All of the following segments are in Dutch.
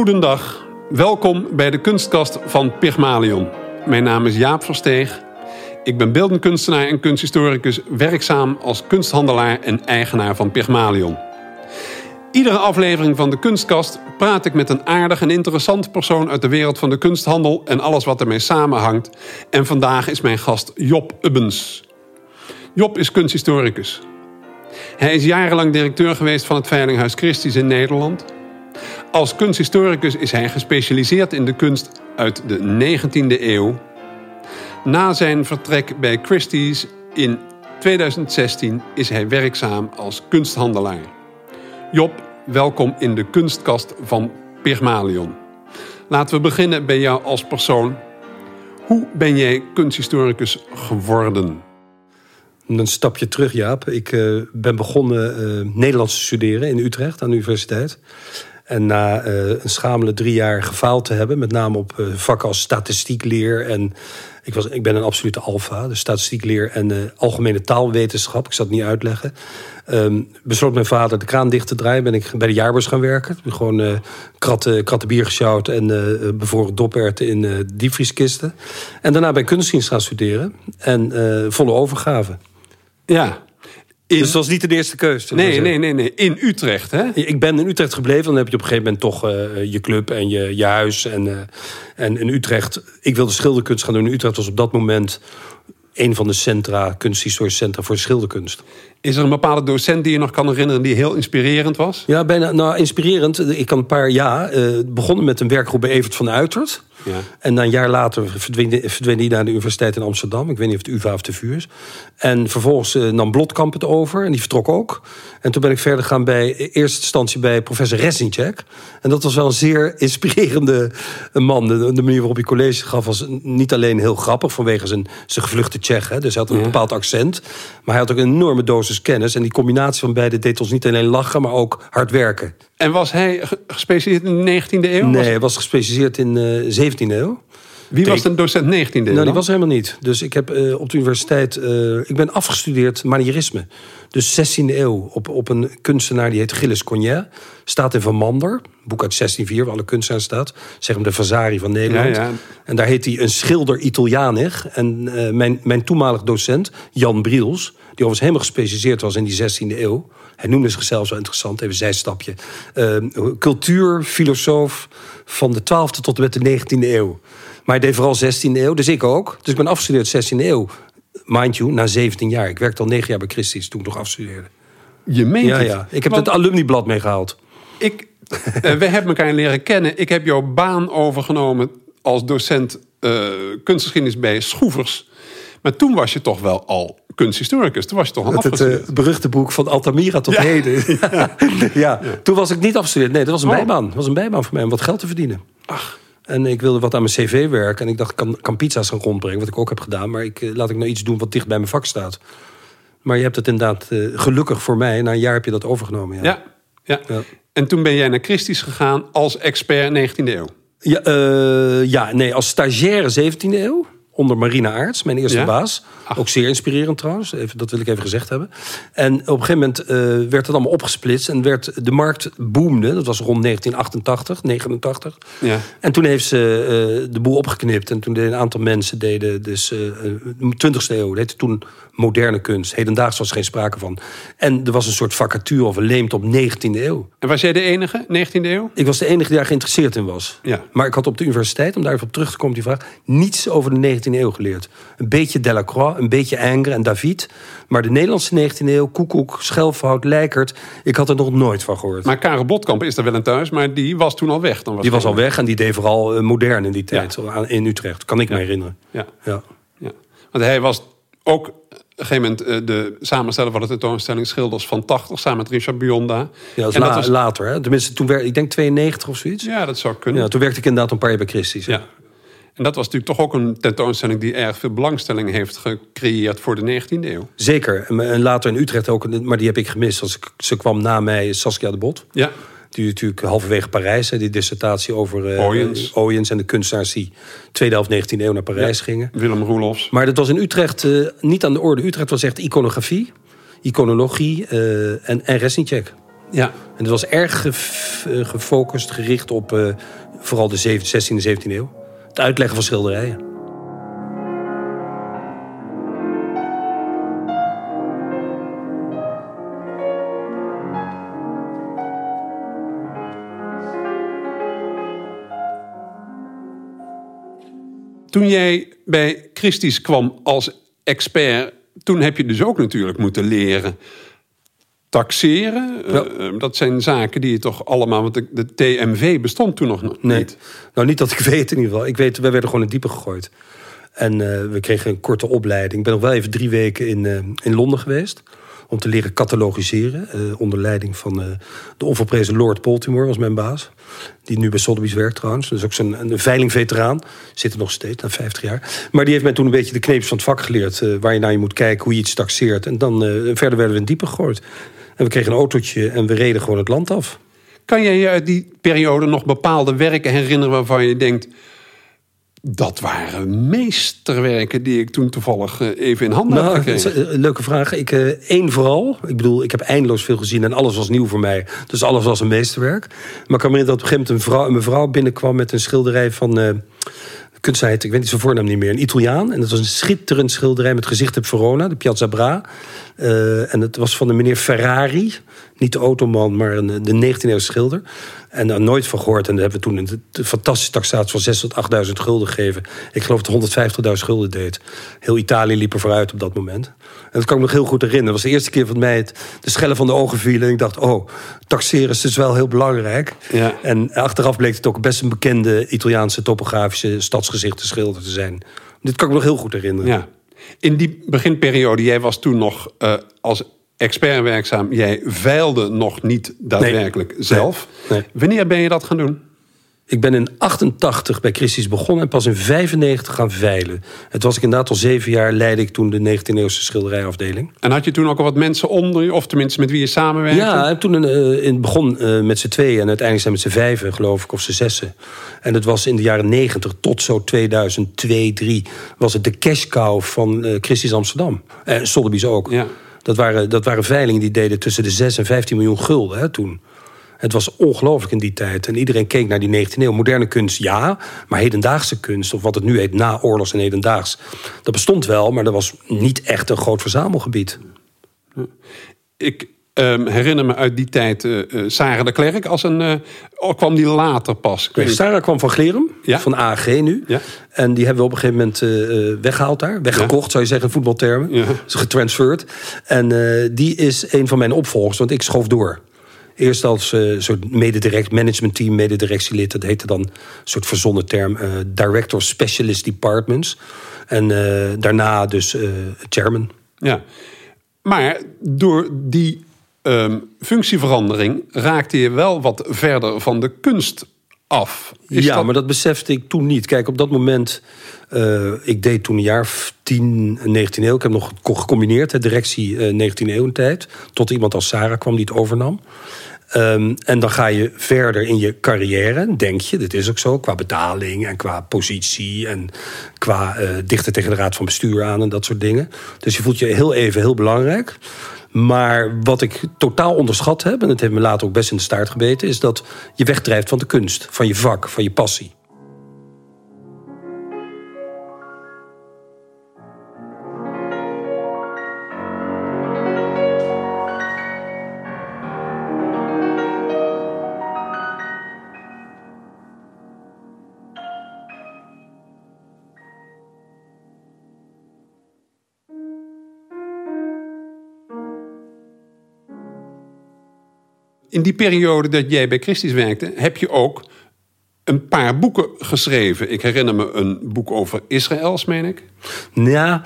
Goedendag, welkom bij de kunstkast van Pygmalion. Mijn naam is Jaap Versteeg. Ik ben beeldend kunstenaar en kunsthistoricus, werkzaam als kunsthandelaar en eigenaar van Pygmalion. Iedere aflevering van de Kunstkast praat ik met een aardig en interessant persoon uit de wereld van de kunsthandel en alles wat ermee samenhangt. En vandaag is mijn gast Job Ubbens. Job is kunsthistoricus. Hij is jarenlang directeur geweest van het Veilinghuis Christie's in Nederland. Als kunsthistoricus is hij gespecialiseerd in de kunst uit de 19e eeuw. Na zijn vertrek bij Christie's in 2016 is hij werkzaam als kunsthandelaar. Job, welkom in de kunstkast van Pygmalion. Laten we beginnen bij jou als persoon. Hoe ben jij kunsthistoricus geworden? Een stapje terug, Jaap. Ik uh, ben begonnen uh, Nederlands te studeren in Utrecht aan de universiteit. En na uh, een schamele drie jaar gefaald te hebben, met name op vakken als statistiekleer en ik, was, ik ben een absolute alfa, de statistiekleer en de algemene taalwetenschap. Ik zal het niet uitleggen. Um, besloot mijn vader de kraan dicht te draaien. Ben ik bij de jaarbeurs gaan werken. Gewoon uh, kratten, kratten bier gesjouwd en uh, bevroren doperten in uh, diepvrieskisten. En daarna ben ik kunstdienst gaan studeren. En volle overgave. Ja, in... Dus dat was niet de eerste keuze. Nee, nee, nee, nee. In Utrecht, hè? Ik ben in Utrecht gebleven. Dan heb je op een gegeven moment toch uh, je club en je, je huis. En, uh, en in Utrecht... Ik wilde schilderkunst gaan doen. In Utrecht was op dat moment een van de centra, kunsthistorische centra voor schilderkunst. Is er een bepaalde docent die je nog kan herinneren die heel inspirerend was? Ja, bijna nou, inspirerend. Ik kan een paar jaar uh, begonnen met een werkgroep bij Evert van Uitert. Ja. En dan een jaar later verdween, verdween hij naar de universiteit in Amsterdam. Ik weet niet of het UvA of de VU is. En vervolgens uh, nam Blotkamp het over en die vertrok ook. En toen ben ik verder gaan bij eerste instantie bij professor Resinchek. En dat was wel een zeer inspirerende man. De, de, manier waarop hij college gaf was niet alleen heel grappig vanwege zijn, zijn gevluchte Tsjech. Dus hij had een ja. bepaald accent. Maar hij had ook een enorme dosis kennis. En die combinatie van beide deed ons niet alleen lachen, maar ook hard werken. En was hij gespecialiseerd in de 19e eeuw? Nee, hij was gespecialiseerd in de 17e eeuw. Wie was een docent 19e eeuw? Nou, die was helemaal niet. Dus ik heb uh, op de universiteit. Uh, ik ben afgestudeerd manierisme. Dus 16e eeuw. Op, op een kunstenaar die heet Gilles Cognet. Staat in Van Mander. Boek uit 1604, waar alle kunstenaars staat. Zeg maar de Vasari van Nederland. Ja, ja. En daar heet hij een schilder Italianig. En uh, mijn, mijn toenmalig docent, Jan Briels. Die overigens helemaal gespecialiseerd was in die 16e eeuw. Hij noemde zichzelf zo interessant, even zijstapje. Uh, cultuurfilosoof van de 12e tot en met de 19e eeuw. Maar hij deed vooral 16e eeuw, dus ik ook. Dus ik ben afgestudeerd 16e eeuw. Mind you, na 17 jaar. Ik werkte al 9 jaar bij Christie's toen ik nog afstudeerde. Je meent ja, het? Ja, ik heb Want het alumniblad meegehaald. Ik, uh, we hebben elkaar leren kennen. Ik heb jouw baan overgenomen als docent uh, kunstgeschiedenis bij Schroevers. Maar toen was je toch wel al kunsthistoricus. Toen was je toch al afgestudeerd. Het uh, beruchte boek van Altamira tot ja. heden. ja. ja. toen was ik niet afgestudeerd. Nee, dat was een oh. bijbaan. Dat was een bijbaan voor mij om wat geld te verdienen. Ach. En ik wilde wat aan mijn cv werken. En ik dacht, ik kan, kan pizza's gaan rondbrengen. Wat ik ook heb gedaan. Maar ik, laat ik nou iets doen wat dicht bij mijn vak staat. Maar je hebt het inderdaad, uh, gelukkig voor mij... na een jaar heb je dat overgenomen. Ja. Ja, ja. ja. En toen ben jij naar Christie's gegaan als expert 19e eeuw. Ja, uh, ja, nee, als stagiaire 17e eeuw onder Marina Aarts, mijn eerste Ja? baas. Ach. Ook zeer inspirerend trouwens, even, dat wil ik even gezegd hebben. En op een gegeven moment eh, werd het allemaal opgesplitst... en werd, de markt boomde, dat was rond 1988, 89. Ja. En toen heeft ze eh, de boel opgeknipt. En toen deden een aantal mensen deden dus eh, de 20e eeuw. Dat heette toen moderne kunst. Hedendaags was er geen sprake van. En er was een soort vacature of een leemte op 19e eeuw. En was jij de enige, 19e eeuw? Ik was de enige die daar geïnteresseerd in was. Ja. Maar ik had op de universiteit, om daar even op terug te komen, die vraag, niets over de 19e eeuw geleerd. Een beetje Delacroix, een beetje Ingres en David. Maar de Nederlandse 19e eeuw, Koekoek, Schelfhout, Lijkert, ik had er nog nooit van gehoord. Maar Karel Botkamp is er wel in thuis, maar die was toen al weg. Dan die was al weg en die deed vooral uh, modern in die tijd, ja. in Utrecht. Kan ik ja. me herinneren. Ja. Ja. ja. Want hij was ook op een gegeven moment uh, de samensteller van de tentoonstelling Schilders van 80, samen met Richard Bionda. Ja, dat was, En la dat was- later. Hè? Tenminste, toen werd ik denk 92 of zoiets. Ja, dat zou kunnen. Ja, toen werkte ik inderdaad een paar jaar bij Christie's. Ja. En dat was natuurlijk toch ook een tentoonstelling die erg veel belangstelling heeft gecreëerd voor de 19e eeuw. Zeker. En- later in Utrecht ook, maar die heb ik gemist. Als ik, ze kwam na mij, Saskia de Bot. Ja, Die natuurlijk halverwege Parijs, hè, die dissertatie over. Oyens en de kunstenaars die tweede helft 19e eeuw naar Parijs Ja. gingen. Willem Roelofs. Maar dat was in Utrecht eh, niet aan de orde. Utrecht was echt iconografie, iconologie eh, en, en Resnicek. Ja. En het was erg gefocust, gericht op uh, vooral de 16e en 17e eeuw. Het uitleggen van schilderijen. Toen jij bij Christie's kwam als expert, toen heb je dus ook natuurlijk moeten leren taxeren. Eh, dat zijn zaken die je toch allemaal... Want de, TMV bestond toen nog niet. Nee. Nou, niet dat ik weet in ieder geval. Ik weet, wij werden gewoon in diepe gegooid. En uh, we kregen een korte opleiding. Ik ben nog wel even drie weken in, uh, in Londen geweest om te leren catalogiseren. Onder leiding van de onvolprezen Lord Baltimore, was mijn baas. Die nu bij Sotheby's werkt trouwens. Dus ook zo'n een veilingveteraan. Zit er nog steeds, na 50 jaar. Maar die heeft mij toen een beetje de kneepjes van het vak geleerd. Waar je naar je moet kijken, hoe je iets taxeert. En dan verder werden we in diepe gegooid. En we kregen een autootje en we reden gewoon het land af. Kan jij je uit die periode nog bepaalde werken herinneren waarvan je denkt dat waren meesterwerken die ik toen toevallig eh, even in handen nou, had gekregen. Eh, leuke vraag. Ik, uh, één vooral. Ik bedoel, ik heb eindeloos veel gezien en alles was nieuw voor mij. Dus alles was een meesterwerk. Maar ik kan me herinneren dat op een gegeven moment een, vrouw, een mevrouw binnenkwam met een schilderij van... Uh, ik weet niet zijn voornaam niet meer, een Italiaan. En dat was een schitterend schilderij met gezicht op Verona, de Piazza Bra. En het was van de meneer Ferrari. Niet de automan, maar een, de 19e eeuw schilder. En daar nooit van gehoord. En dan hebben we toen een fantastische taxatie van 6 tot 8.000 gulden gegeven. Ik geloof dat 150.000 gulden deed. Heel Italië liep er vooruit op dat moment. En dat kan ik me nog heel goed herinneren. Dat was de eerste keer van mij het, de schellen van de ogen vielen. En ik dacht, oh, taxeren is dus wel heel belangrijk. Ja. En achteraf bleek het ook best een bekende Italiaanse topografische stadsgezichten schilder te zijn. Dit kan ik me nog heel goed herinneren. Ja. In die beginperiode, jij was toen nog uh, als expert werkzaam. Jij veilde nog niet daadwerkelijk zelf. Nee. Wanneer ben je dat gaan doen? Ik ben in 88 bij Christie's begonnen en pas in 95 gaan veilen. Het was ik inderdaad al zeven jaar leidde ik toen de 19e eeuwse schilderijafdeling. En had je toen ook al wat mensen onder je, of tenminste met wie je samenwerkte? Ja, toen uh, in het begon uh, met z'n tweeën en uiteindelijk zijn met z'n vijven, geloof ik, of z'n zessen. En het was in de jaren 90 tot zo 2002, 2003 was het de cash cow van uh, Christie's Amsterdam. En Sotheby's ook. Ja. Dat waren, dat waren veilingen die deden tussen de 6 en 15 miljoen gulden hè, toen. Het was ongelooflijk in die tijd. En iedereen keek naar die 19e eeuw. Moderne kunst, ja. Maar hedendaagse kunst, of wat het nu heet, naoorlogs en hedendaags... dat bestond wel, maar dat was niet echt een groot verzamelgebied. Ik um, herinner me uit die tijd uh, Sarah de Klerk als een. Uh, kwam die later pas? Nee, Sarah kwam van Glerum, ja? van AG nu. Ja? En die hebben we op een gegeven moment uh, weggehaald daar. Weggekocht, zou je zeggen, in voetbaltermen. Is getransferred. En die is een van mijn opvolgers, want ik schoof door. Eerst als uh, soort mededirect managementteam, mededirectielid. Dat heette dan een soort verzonnen term. Uh, Director Specialist Departments. En uh, daarna dus chairman. Ja, maar door die um, functieverandering raakte je wel wat verder van de kunst af. ja, maar dat besefte ik toen niet. Kijk, op dat moment, uh, ik deed toen een jaar 10, 19 eeuw. Ik heb nog gecombineerd, de directie uh, 19 eeuw tijd. Tot iemand als Sarah kwam die het overnam. Um, en dan ga je verder in je carrière, denk je, dat is ook zo, qua betaling en qua positie en qua uh, dichter tegen de raad van bestuur aan en dat soort dingen. Dus je voelt je heel even heel belangrijk. Maar wat ik totaal onderschat heb, en dat heeft me later ook best in de staart gebeten, is dat je wegdrijft van de kunst, van je vak, van je passie. In die periode dat jij bij Christus werkte, heb je ook een paar boeken geschreven. Ik herinner me een boek over Israëls, meen ik. Ja,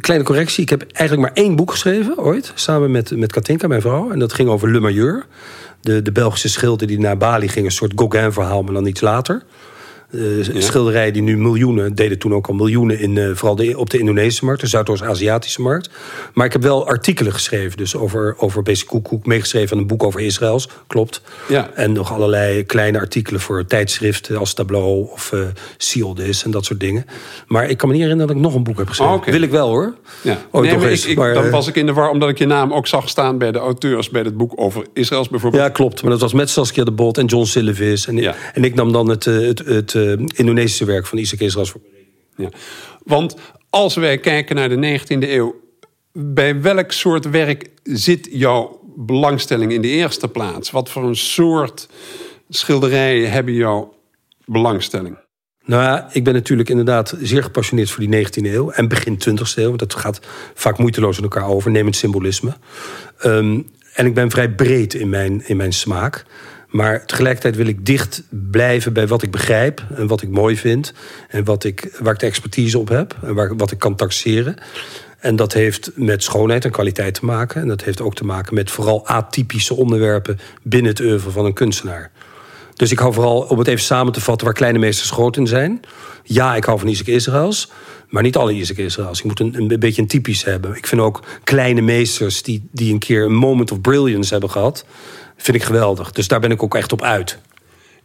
kleine correctie. Ik heb eigenlijk maar één boek geschreven ooit. Samen met, met Katinka, mijn vrouw. En dat ging over Le Majeur. De, de Belgische schilder die naar Bali ging. Een soort Gauguin-verhaal, maar dan iets later. Uh, Schilderijen die nu miljoenen, deden toen ook al miljoenen in uh, vooral de, op de Indonesische markt, de Zuidoost-Aziatische markt. Maar ik heb wel artikelen geschreven, dus over, over Basic Koekoek, meegeschreven aan een boek over Israëls, klopt. Ja. En nog allerlei kleine artikelen voor tijdschriften als Tableau of uh, Sealed is en dat soort dingen. Maar ik kan me niet herinneren dat ik nog een boek heb geschreven. Oh, Wil ik wel hoor. Ja. nee, ik, maar, dan was ik in de war omdat ik je naam ook zag staan bij de auteurs bij het boek over Israëls bijvoorbeeld. Ja, klopt. Maar dat was met Saskia de Bot en John Silvis. En, ja. en ik nam dan het, het, het Indonesische werk van Isaac Israëls voor ja. Want als wij kijken naar de 19e eeuw, bij welk soort werk zit jouw belangstelling in de eerste plaats? Wat voor een soort schilderijen hebben jouw belangstelling? Nou ja, ik ben natuurlijk inderdaad zeer gepassioneerd voor die 19e eeuw en begin 20e eeuw. Dat gaat vaak moeiteloos in elkaar over, neem het symbolisme. Ehm, en ik ben vrij breed in mijn, in mijn smaak. Maar tegelijkertijd wil ik dicht blijven bij wat ik begrijp en wat ik mooi vind. En wat ik, waar ik de expertise op heb en waar, wat ik kan taxeren. En dat heeft met schoonheid en kwaliteit te maken. En dat heeft ook te maken met vooral atypische onderwerpen binnen het oeuvre van een kunstenaar. Dus ik hou vooral, om het even samen te vatten, waar kleine meesters groot in zijn. Ja, ik hou van Isaac Israëls. Maar niet alle Isaac Israëls. Je moet een, een beetje een typisch hebben. Ik vind ook kleine meesters die, die een keer een moment of brilliance hebben gehad vind ik geweldig. Dus daar ben ik ook echt op uit.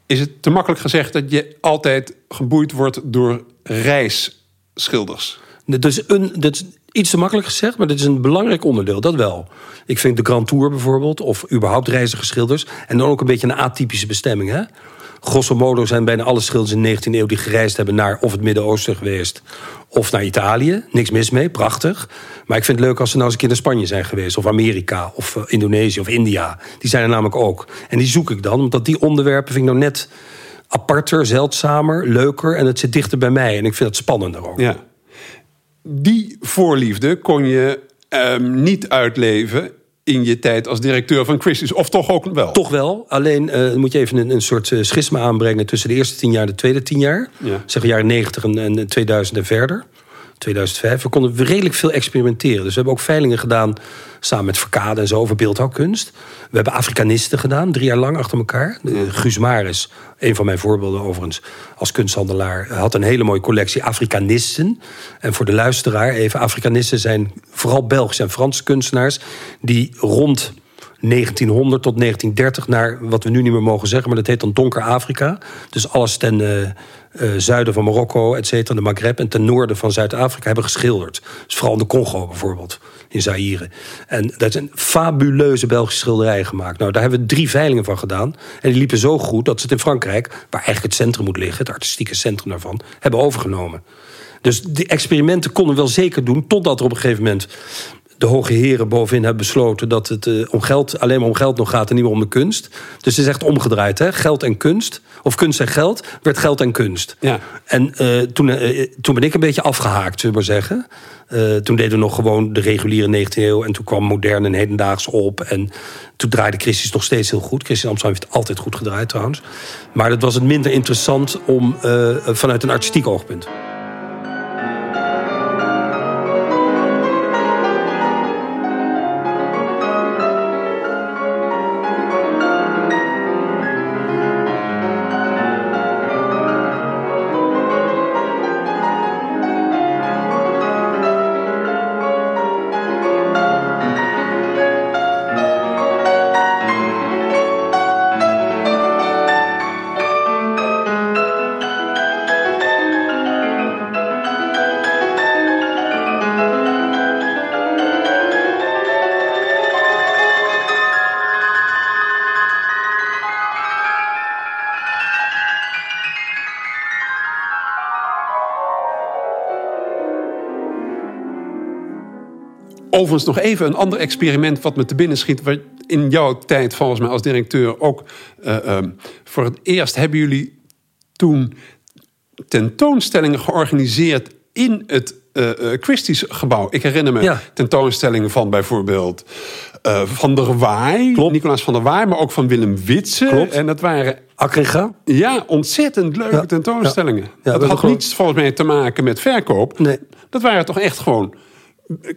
Is het te makkelijk gezegd dat je altijd geboeid wordt door reisschilders? Dat is, een, dat is iets te makkelijk gezegd, maar dat is een belangrijk onderdeel, dat wel. Ik vind de Grand Tour bijvoorbeeld, of überhaupt reizigerschilders... en dan ook een beetje een atypische bestemming, hè? Grosso modo zijn bijna alle schilders in de 19e eeuw die gereisd hebben naar of het Midden-Oosten geweest of naar Italië. Niks mis mee, prachtig. Maar ik vind het leuk als ze nou eens een keer naar Spanje zijn geweest, of Amerika, of uh, Indonesië of India. Die zijn er namelijk ook. En die zoek ik dan, omdat die onderwerpen vind ik nou net aparter, zeldzamer, leuker en het zit dichter bij mij. En ik vind het spannender ook. Ja. Die voorliefde kon je um, niet uitleven in je tijd als directeur van Christie's? Of toch ook wel? Toch wel. Alleen uh, moet je even een, een soort uh, schisma aanbrengen tussen de eerste tien jaar en de tweede tien jaar. Ja. Zeg jaren 90 en, en 2000 en verder. 2005. We konden redelijk veel experimenteren. Dus we hebben ook veilingen gedaan samen met Verkade en zo over beeldhouwkunst. We hebben Afrikanisten gedaan, drie jaar lang achter elkaar. Guus Maris, een van mijn voorbeelden overigens, als kunsthandelaar, had een hele mooie collectie Afrikanisten. En voor de luisteraar even, Afrikanisten zijn vooral Belgische en Franse kunstenaars die rond 1900 tot 1930 naar wat we nu niet meer mogen zeggen, maar dat heet dan Donker Afrika. Dus alles ten uh, uh, zuiden van Marokko, et cetera, de Maghreb en ten noorden van Zuid-Afrika hebben geschilderd. Dus vooral in de Congo bijvoorbeeld, in Zaire. En dat zijn fabuleuze Belgische schilderijen gemaakt. Nou, daar hebben we drie veilingen van gedaan. En die liepen zo goed dat ze het in Frankrijk, waar eigenlijk het centrum moet liggen, het artistieke centrum daarvan, hebben overgenomen. Dus die experimenten konden we wel zeker doen, totdat er op een gegeven moment de hoge heren bovenin hebben besloten dat het uh, om geld, alleen maar om geld nog gaat en niet meer om de kunst. Dus het is echt omgedraaid, hè? Geld en kunst. Of kunst en geld werd geld en kunst. Ja. En uh, toen, uh, toen ben ik een beetje afgehaakt, zullen we maar zeggen. toen deden we nog gewoon de reguliere 19e eeuw. En toen kwam modern en hedendaags op. En toen draaide Christus nog steeds heel goed. Christian Amsterdam heeft altijd goed gedraaid trouwens. Maar dat was het minder interessant om vanuit een artistiek oogpunt. Overigens nog even een ander experiment wat me te binnen schiet. Wat in jouw tijd volgens mij als directeur ook uh, voor het eerst hebben jullie toen tentoonstellingen georganiseerd in het uh, Christie's gebouw. Ik herinner me tentoonstellingen van bijvoorbeeld uh, Van der Waai, Klopt. Nicolaas van der Waai, maar ook van Willem Witse. Klopt. En dat waren? Ja, ontzettend leuke tentoonstellingen. Ja. dat had niets volgens mij te maken met verkoop. Nee. Dat waren toch echt gewoon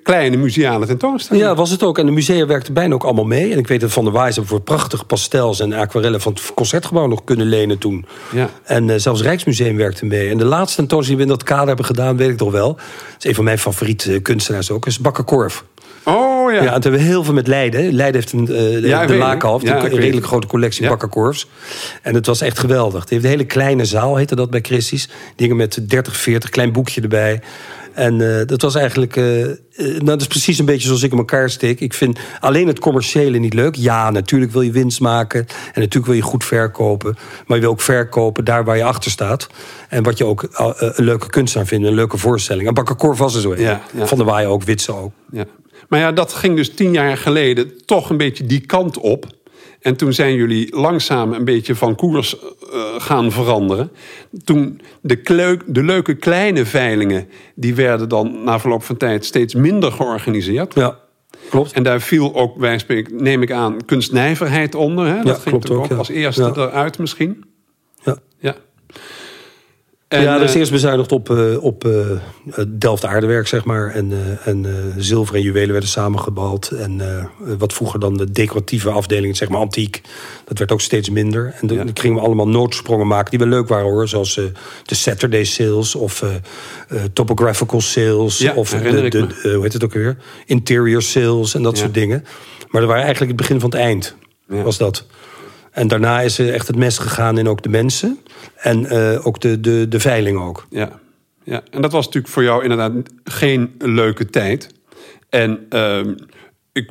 kleine museale tentoonstelling. Ja, was het ook. En de musea werkten bijna ook allemaal mee. En ik weet dat Van der Waais hebben voor prachtige pastels en aquarellen van het concertgebouw nog kunnen lenen toen. Ja. En eh, zelfs Rijksmuseum werkte mee. En de laatste tentoonstelling die we in dat kader hebben gedaan, weet ik toch wel. Dat is een van mijn favoriete eh, kunstenaars ook, is Bakker Korf. Oh ja. Ja, en toen hebben we heel veel met Leiden. Leiden heeft een, eh, Ja, de Lakenhof. Ja, een redelijk grote collectie Ja. bakkerkorfs. En het was echt geweldig. Het heeft een hele kleine zaal, heette dat bij Christie's. Dingen met 30, 40, klein boekje erbij. En eh, dat was eigenlijk... eh, eh, nou, dat is precies een beetje zoals ik in elkaar steek. Ik vind alleen het commerciële niet leuk. Ja, natuurlijk wil je winst maken. En natuurlijk wil je goed verkopen. Maar je wil ook verkopen daar waar je achter staat. En wat je ook een leuke kunstenaar vindt. Een leuke voorstelling. En Bakkerkorf was er zo een. Ja, ja. Van der Waaien ook, Witse ook. Ja. Maar ja, dat ging dus tien jaar geleden toch een beetje die kant op. En toen zijn jullie langzaam een beetje van koers eh, gaan veranderen. Toen de, kleuk, de leuke kleine veilingen, die werden dan na verloop van tijd steeds minder georganiseerd. Ja, klopt. En daar viel ook, wij spreken, neem ik aan, kunstnijverheid onder. Hè? Dat ging klopt ook, ook ja. als eerste Ja. eruit misschien. Ja. Ja. En, ja, er is eh, eerst bezuinigd op, eh, op eh, Delft aardewerk, zeg maar. En, en zilver en juwelen werden samengebald. En wat vroeger dan de decoratieve afdeling, zeg maar antiek... dat werd ook steeds minder. En dan Ja. gingen we allemaal noodsprongen maken die wel leuk waren, hoor. Zoals de Saturday sales of topographical sales... Ja, of de, hoe heet het ook weer? Interior sales en dat Ja. soort dingen. Maar dat waren eigenlijk het begin van het eind, was dat. En daarna is er echt het mes gegaan in ook de mensen... en eh, ook de, de, de veiling ook. Ja, ja, en dat was natuurlijk voor jou inderdaad geen leuke tijd. En ehm, ik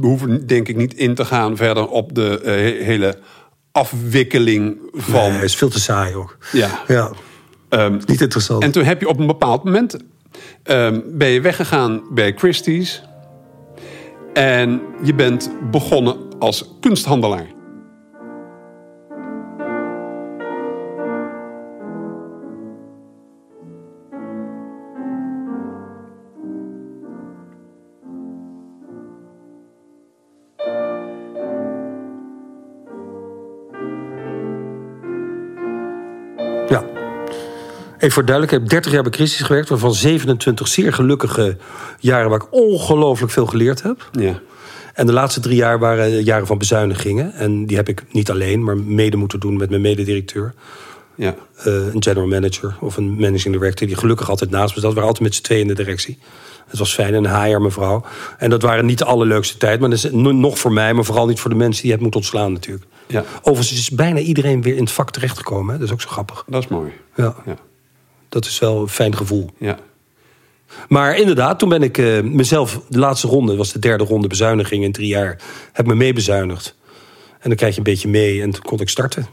hoef denk ik niet in te gaan verder op de eh, he- hele afwikkeling van. Nee, is veel te saai ook. Ja. Ja, Ehm, niet interessant. en toen heb je op een bepaald moment ehm, ben je weggegaan bij Christie's en je bent begonnen als kunsthandelaar. Even voor duidelijk, ik heb 30 jaar bij Christie's gewerkt... waarvan 27 zeer gelukkige jaren... waar ik ongelooflijk veel geleerd heb. Ja. En de laatste drie jaar waren jaren van bezuinigingen. En die heb ik niet alleen, maar mede moeten doen met mijn mededirecteur. Ja. Eh, een general manager of een managing director... die gelukkig altijd naast me zat. We waren altijd met z'n tweeën in de directie. Het was fijn, een HR mevrouw. En dat waren niet de allerleukste tijd. Maar dat is no- nog voor mij, maar vooral niet voor de mensen... die je hebt moeten ontslaan natuurlijk. Ja. Overigens is bijna iedereen weer in het vak terechtgekomen. Hè? Dat is ook zo grappig. Dat is mooi. Ja, Ja. Dat is wel een fijn gevoel. Ja. Maar inderdaad, toen ben ik eh, mezelf... de laatste ronde, was de derde ronde bezuiniging in drie jaar... heb me meebezuinigd. En dan krijg je een beetje mee en toen kon ik starten.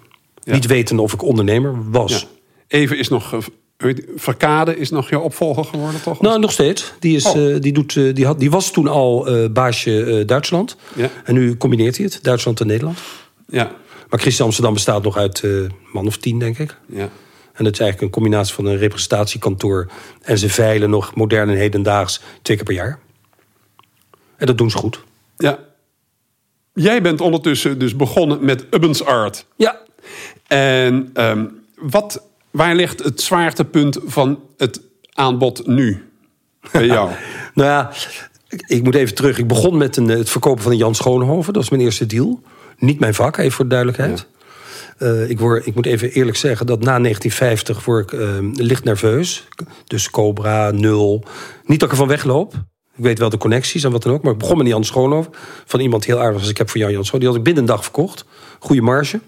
Ja. Niet weten of ik ondernemer was. Ja. Even is nog. eh, je, Verkade is nog jouw opvolger geworden, toch? Nou, nog steeds. Die, is, Oh. eh, die, doet, die, had, die was toen al baasje Duitsland. Ja. En nu combineert hij het, Duitsland en Nederland. Ja. Maar Christian Amsterdam bestaat nog uit man of tien, denk ik. Ja. En dat is eigenlijk een combinatie van een representatiekantoor... en ze veilen nog modern en hedendaags twee keer per jaar. En dat doen ze goed. ja. Jij bent ondertussen dus begonnen met Ubbens Art. Ja, En ehm, wat, waar ligt het zwaartepunt van het aanbod nu bij jou? Nou ja, ik, moet even terug. Ik begon met een, eh, het verkopen van een Jan Schoonhoven. Dat was mijn eerste deal. Niet mijn vak, even voor de duidelijkheid. Eh, ik, word, ik moet even eerlijk zeggen dat na 1950 word ik eh, licht nerveus. Dus Cobra, Nul. Niet dat ik ervan wegloop. Ik weet wel de connecties en wat dan ook. Maar ik begon met Jan Schoonhoven. Van iemand heel aardig als ik heb voor Jan Jan. Die had ik binnen een dag verkocht. Goede marge.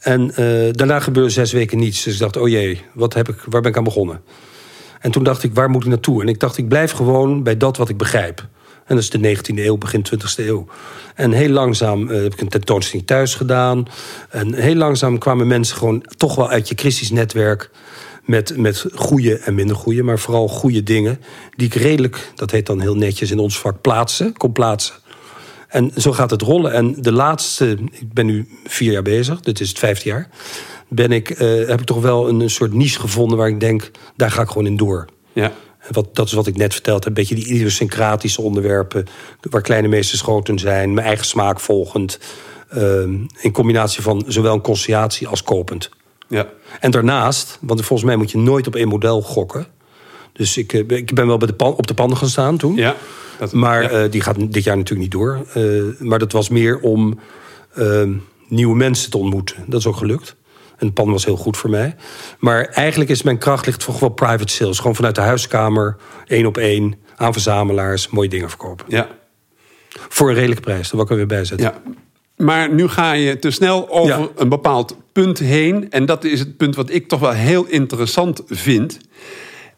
En eh, daarna gebeurde zes weken niets. Dus ik dacht, oh jee, wat heb ik, waar ben ik aan begonnen? En toen dacht ik, waar moet ik naartoe? En ik dacht, ik blijf gewoon bij dat wat ik begrijp. En dat is de 19e eeuw, begin 20e eeuw. En heel langzaam eh, heb ik een tentoonstelling thuis gedaan. En heel langzaam kwamen mensen gewoon toch wel uit je Christisch netwerk... met, met goede en minder goede, maar vooral goede dingen... die ik redelijk, dat heet dan heel netjes in ons vak, plaatsen, kon plaatsen. En zo gaat het rollen. En de laatste, ik ben nu vier jaar bezig, dit is het vijfde jaar... Ben ik, eh, heb ik toch wel een, een soort niche gevonden waar ik denk, daar ga ik gewoon in door. Ja. Wat, dat is wat ik net verteld heb. Een beetje die idiosyncratische onderwerpen. Waar kleine meesters groot in zijn. Mijn eigen smaak volgend. ehm, in combinatie van zowel een conciliatie als kopend. Ja. En daarnaast, want volgens mij moet je nooit op één model gokken. Dus ik, eh, ik ben wel bij de pan, op de pan gaan staan toen. Ja. Dat, Maar ja. eh, die gaat dit jaar natuurlijk niet door. Eh, maar dat was meer om eh, nieuwe mensen te ontmoeten. Dat is ook gelukt. En de pan was heel goed voor mij. Maar eigenlijk is mijn kracht ligt toch wel private sales. Gewoon vanuit de huiskamer, één op één, aan verzamelaars, mooie dingen verkopen. ja. Voor een redelijke prijs, dat wil ik er weer bij zetten. Ja. Maar nu ga je te snel over Ja. een bepaald punt heen. En dat is het punt wat ik toch wel heel interessant vind.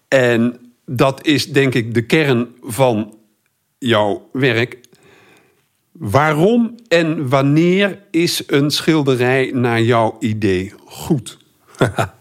En dat is denk ik de kern van jouw werk. Waarom en wanneer is een schilderij naar jouw idee goed?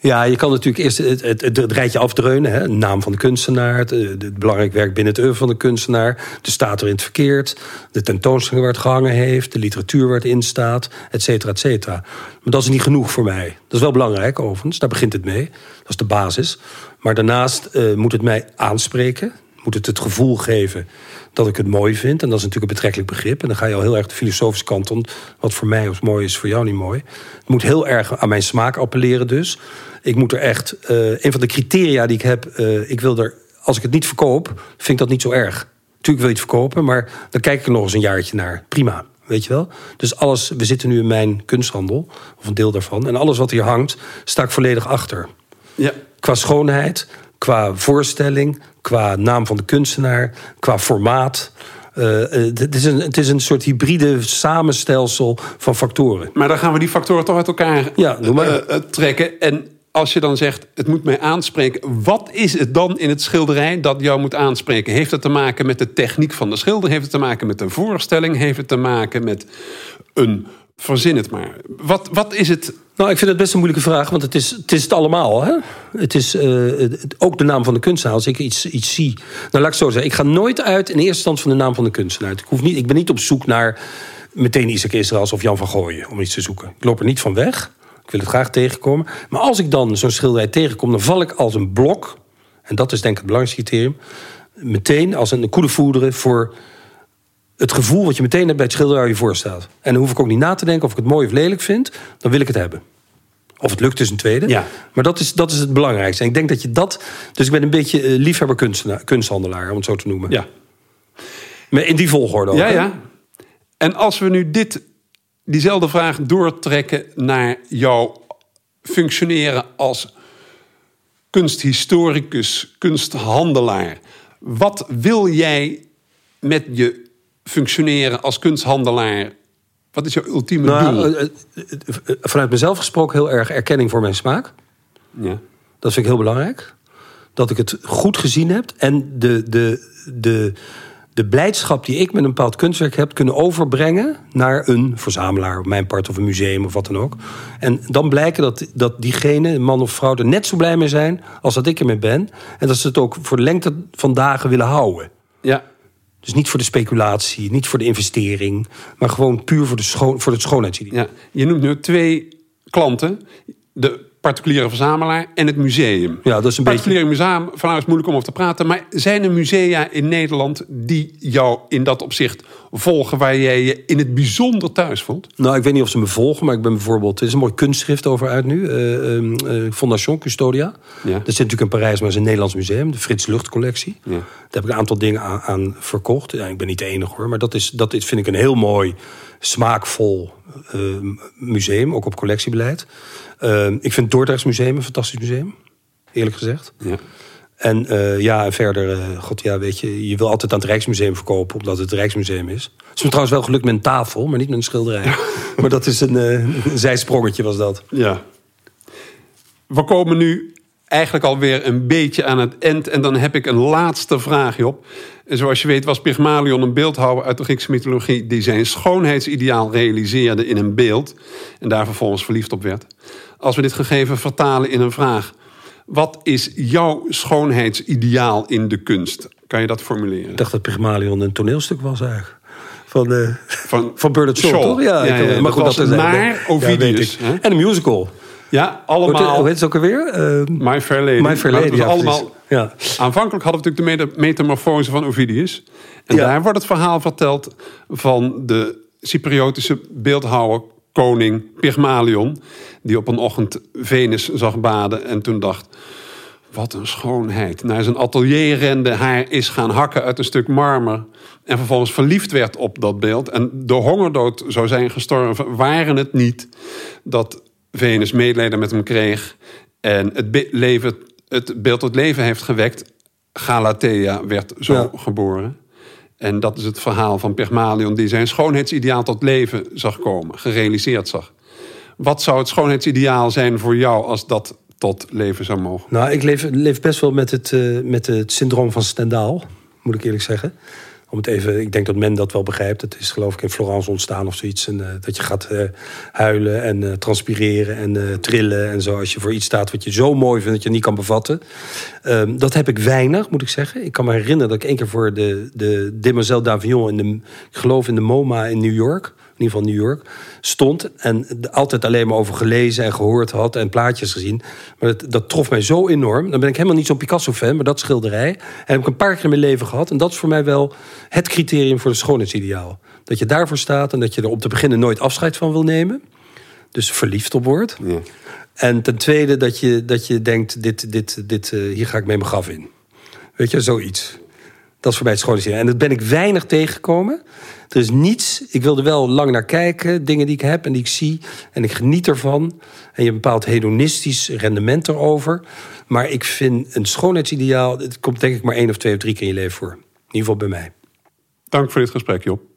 Ja, je kan natuurlijk eerst het, het, het, rijtje afdreunen. Hè? Naam van de kunstenaar, het, belangrijk werk binnen het oeuvre van de kunstenaar... de staat er in het verkeerd, de tentoonstelling waar het gehangen heeft... de literatuur waar het in staat, et cetera, et cetera. Maar dat is niet genoeg voor mij. Dat is wel belangrijk, overigens. Daar begint het mee. Dat is de basis. Maar daarnaast eh, moet het mij aanspreken. Moet het het gevoel geven dat ik het mooi vind. En dat is natuurlijk een betrekkelijk begrip. En dan ga je al heel erg de filosofische kant om. Wat voor mij als mooi is, voor jou niet mooi. Het moet heel erg aan mijn smaak appelleren dus. Ik moet er echt... eh, een van de criteria die ik heb... eh, ik wil er, als ik het niet verkoop, vind ik dat niet zo erg. Natuurlijk wil je het verkopen, maar dan kijk ik er nog eens een jaartje naar. Prima, weet je wel? Dus alles... We zitten nu in mijn kunsthandel, of een deel daarvan. En alles wat hier hangt, sta ik volledig achter. Ja. Qua schoonheid, qua voorstelling, qua naam van de kunstenaar, qua formaat. Eh, eh, het, is een, het is een soort hybride samenstelsel van factoren. Maar dan gaan we die factoren toch uit elkaar Ja, eh, eh, trekken. En als je dan zegt, het moet mij aanspreken... wat is het dan in het schilderij dat jou moet aanspreken? Heeft het te maken met de techniek van de schilder? Heeft het te maken met de voorstelling? Heeft het te maken met een... Verzin het maar. Wat, wat is het... Nou, ik vind het best een moeilijke vraag, want het is het, is het allemaal. Hè? Het is eh, het- ook de naam van de kunstenaar. Als ik iets, iets zie. Nou, laat ik het zo zeggen. Ik ga nooit uit in eerste instantie van de naam van de kunstenaar. Ik, hoef niet, ik ben niet op zoek naar meteen Isaac Israëls of Jan van Gooien om iets te zoeken. Ik loop er niet van weg. Ik wil het graag tegenkomen. Maar als ik dan zo'n schilderij tegenkom, dan val ik als een blok. En dat is denk ik het belangrijkste criterium. Meteen als een koele voederen voor het gevoel wat je meteen hebt bij het schilderij waar je voor staat. En dan hoef ik ook niet na te denken of ik het mooi of lelijk vind. Dan wil ik het hebben. Of het lukt is een tweede. Ja. Maar dat is, dat is het belangrijkste. En ik denk dat je dat... Dus ik ben een beetje eh, liefhebber kunsthandelaar, om het zo te noemen. Ja, Maar in die volgorde ook. ja, hè? ja. En als we nu dit, diezelfde vraag doortrekken naar jouw functioneren als kunsthistoricus, kunsthandelaar. Wat wil jij met je functioneren als kunsthandelaar? Wat is jouw ultieme Nou, doel? eh, eh, eh, vanuit mezelf gesproken heel erg erkenning voor mijn smaak. ja. Dat vind ik heel belangrijk. Dat ik het goed gezien heb. En de, de, de, de blijdschap die ik met een bepaald kunstwerk heb... kunnen overbrengen naar een verzamelaar... op mijn part of een museum of wat dan ook. En dan blijken dat, dat diegene, man of vrouw... er net zo blij mee zijn als dat ik ermee ben. En dat ze het ook voor de lengte van dagen willen houden. ja. Dus niet voor de speculatie, niet voor de investering... maar gewoon puur voor, de schoon, voor het schoonheidsideaal. Ja, je noemt nu twee klanten. De particuliere verzamelaar en het museum. Ja, dat is een particuliere museum, van nou is moeilijk om over te praten. Maar zijn er musea in Nederland die jou in dat opzicht volgen... waar jij je in het bijzonder thuis voelt? Nou, ik weet niet of ze me volgen, maar ik ben bijvoorbeeld... Er is een mooi kunstschrift over uit nu. eh, ehm, eh, Fondation Custodia. Ja. Dat zit natuurlijk in Parijs, maar het is een Nederlands museum. De Frits Lucht collectie. Ja. Daar heb ik een aantal dingen aan, aan verkocht. Ja, ik ben niet de enige hoor. Maar dat, is, dat is, vind ik een heel mooi, smaakvol eh, museum. Ook op collectiebeleid. Eh, ik vind het Dordrechts Museum een fantastisch museum. Eerlijk gezegd. Ja. En eh, ja, en verder, eh, god ja, weet je, je wil altijd aan het Rijksmuseum verkopen, omdat het het Rijksmuseum is. Het is me trouwens wel gelukt met een tafel, maar niet met een schilderij. maar dat is een, eh, een zijsprongetje, was dat. ja. We komen nu eigenlijk alweer een beetje aan het eind. En dan heb ik een laatste vraagje op. En zoals je weet was Pygmalion een beeldhouwer uit de Griekse mythologie... die zijn schoonheidsideaal realiseerde in een beeld... en daar vervolgens verliefd op werd. Als we dit gegeven vertalen in een vraag... wat is jouw schoonheidsideaal in de kunst? Kan je dat formuleren? Ik dacht dat Pygmalion een toneelstuk was eigenlijk. Van, eh Van van Bernard Shaw, toch? Ja, Ja, ik- ja, maar dat was is- naar ja, Ovidius? En een musical. Ja, Hoe allemaal... heet het ook alweer? Eh, My Fair Lady. My Fair Lady, ja, allemaal... Ja. Aanvankelijk hadden we natuurlijk de meta- metamorfose van Ovidius. En daar wordt het verhaal verteld van de Cypriotische beeldhouwer koning Pygmalion... die op een ochtend Venus zag baden en toen dacht... Wat een schoonheid. Naar zijn atelier rende, haar is gaan hakken uit een stuk marmer. En vervolgens verliefd werd op dat beeld. En de hongerdood zou zijn gestorven, waren het niet dat Venus medelijden met hem kreeg. En het, leven, het beeld tot leven heeft gewekt. Galatea werd zo geboren. En dat is het verhaal van Pygmalion, die zijn schoonheidsideaal tot leven zag komen, gerealiseerd zag. Wat zou het schoonheidsideaal zijn voor jou als dat tot leven zou mogen? Nou, ik leef, leef best wel met het, uh, met het syndroom van Stendhal, moet ik eerlijk zeggen. Om het even, ik denk dat men dat wel begrijpt. Het is geloof ik in Florence ontstaan of zoiets. En, uh, dat je gaat uh, huilen en uh, transpireren en trillen en zo. Als je voor iets staat wat je zo mooi vindt dat je niet kan bevatten. Um, dat heb ik weinig, moet ik zeggen. Ik kan me herinneren dat ik één keer voor de, de Demoiselle d'Avion... in de, ik geloof in de MoMA in New York in ieder geval New York, stond. En altijd alleen maar over gelezen en gehoord had en plaatjes gezien. Maar dat, dat trof mij zo enorm. Dan ben ik helemaal niet zo'n Picasso-fan, maar dat schilderij. Heb ik een paar keer in mijn leven gehad. En dat is voor mij wel het criterium voor het schoonheidsideaal. Dat je daarvoor staat en dat je er op te beginnen nooit afscheid van wil nemen. Dus verliefd op wordt. Ja. En ten tweede dat je, dat je denkt, dit, dit, dit, uh, hier ga ik mee mijn graf in. Weet je, zoiets. Dat is voor mij het schoonheidsideaal. En dat ben ik weinig tegengekomen. Er is niets. Ik wil er wel lang naar kijken. Dingen die ik heb en die ik zie. En ik geniet ervan. En je hebt een bepaald hedonistisch rendement erover. Maar ik vind een schoonheidsideaal. Het komt denk ik maar één of twee of drie keer in je leven voor. In ieder geval bij mij. Dank voor dit gesprek, Job.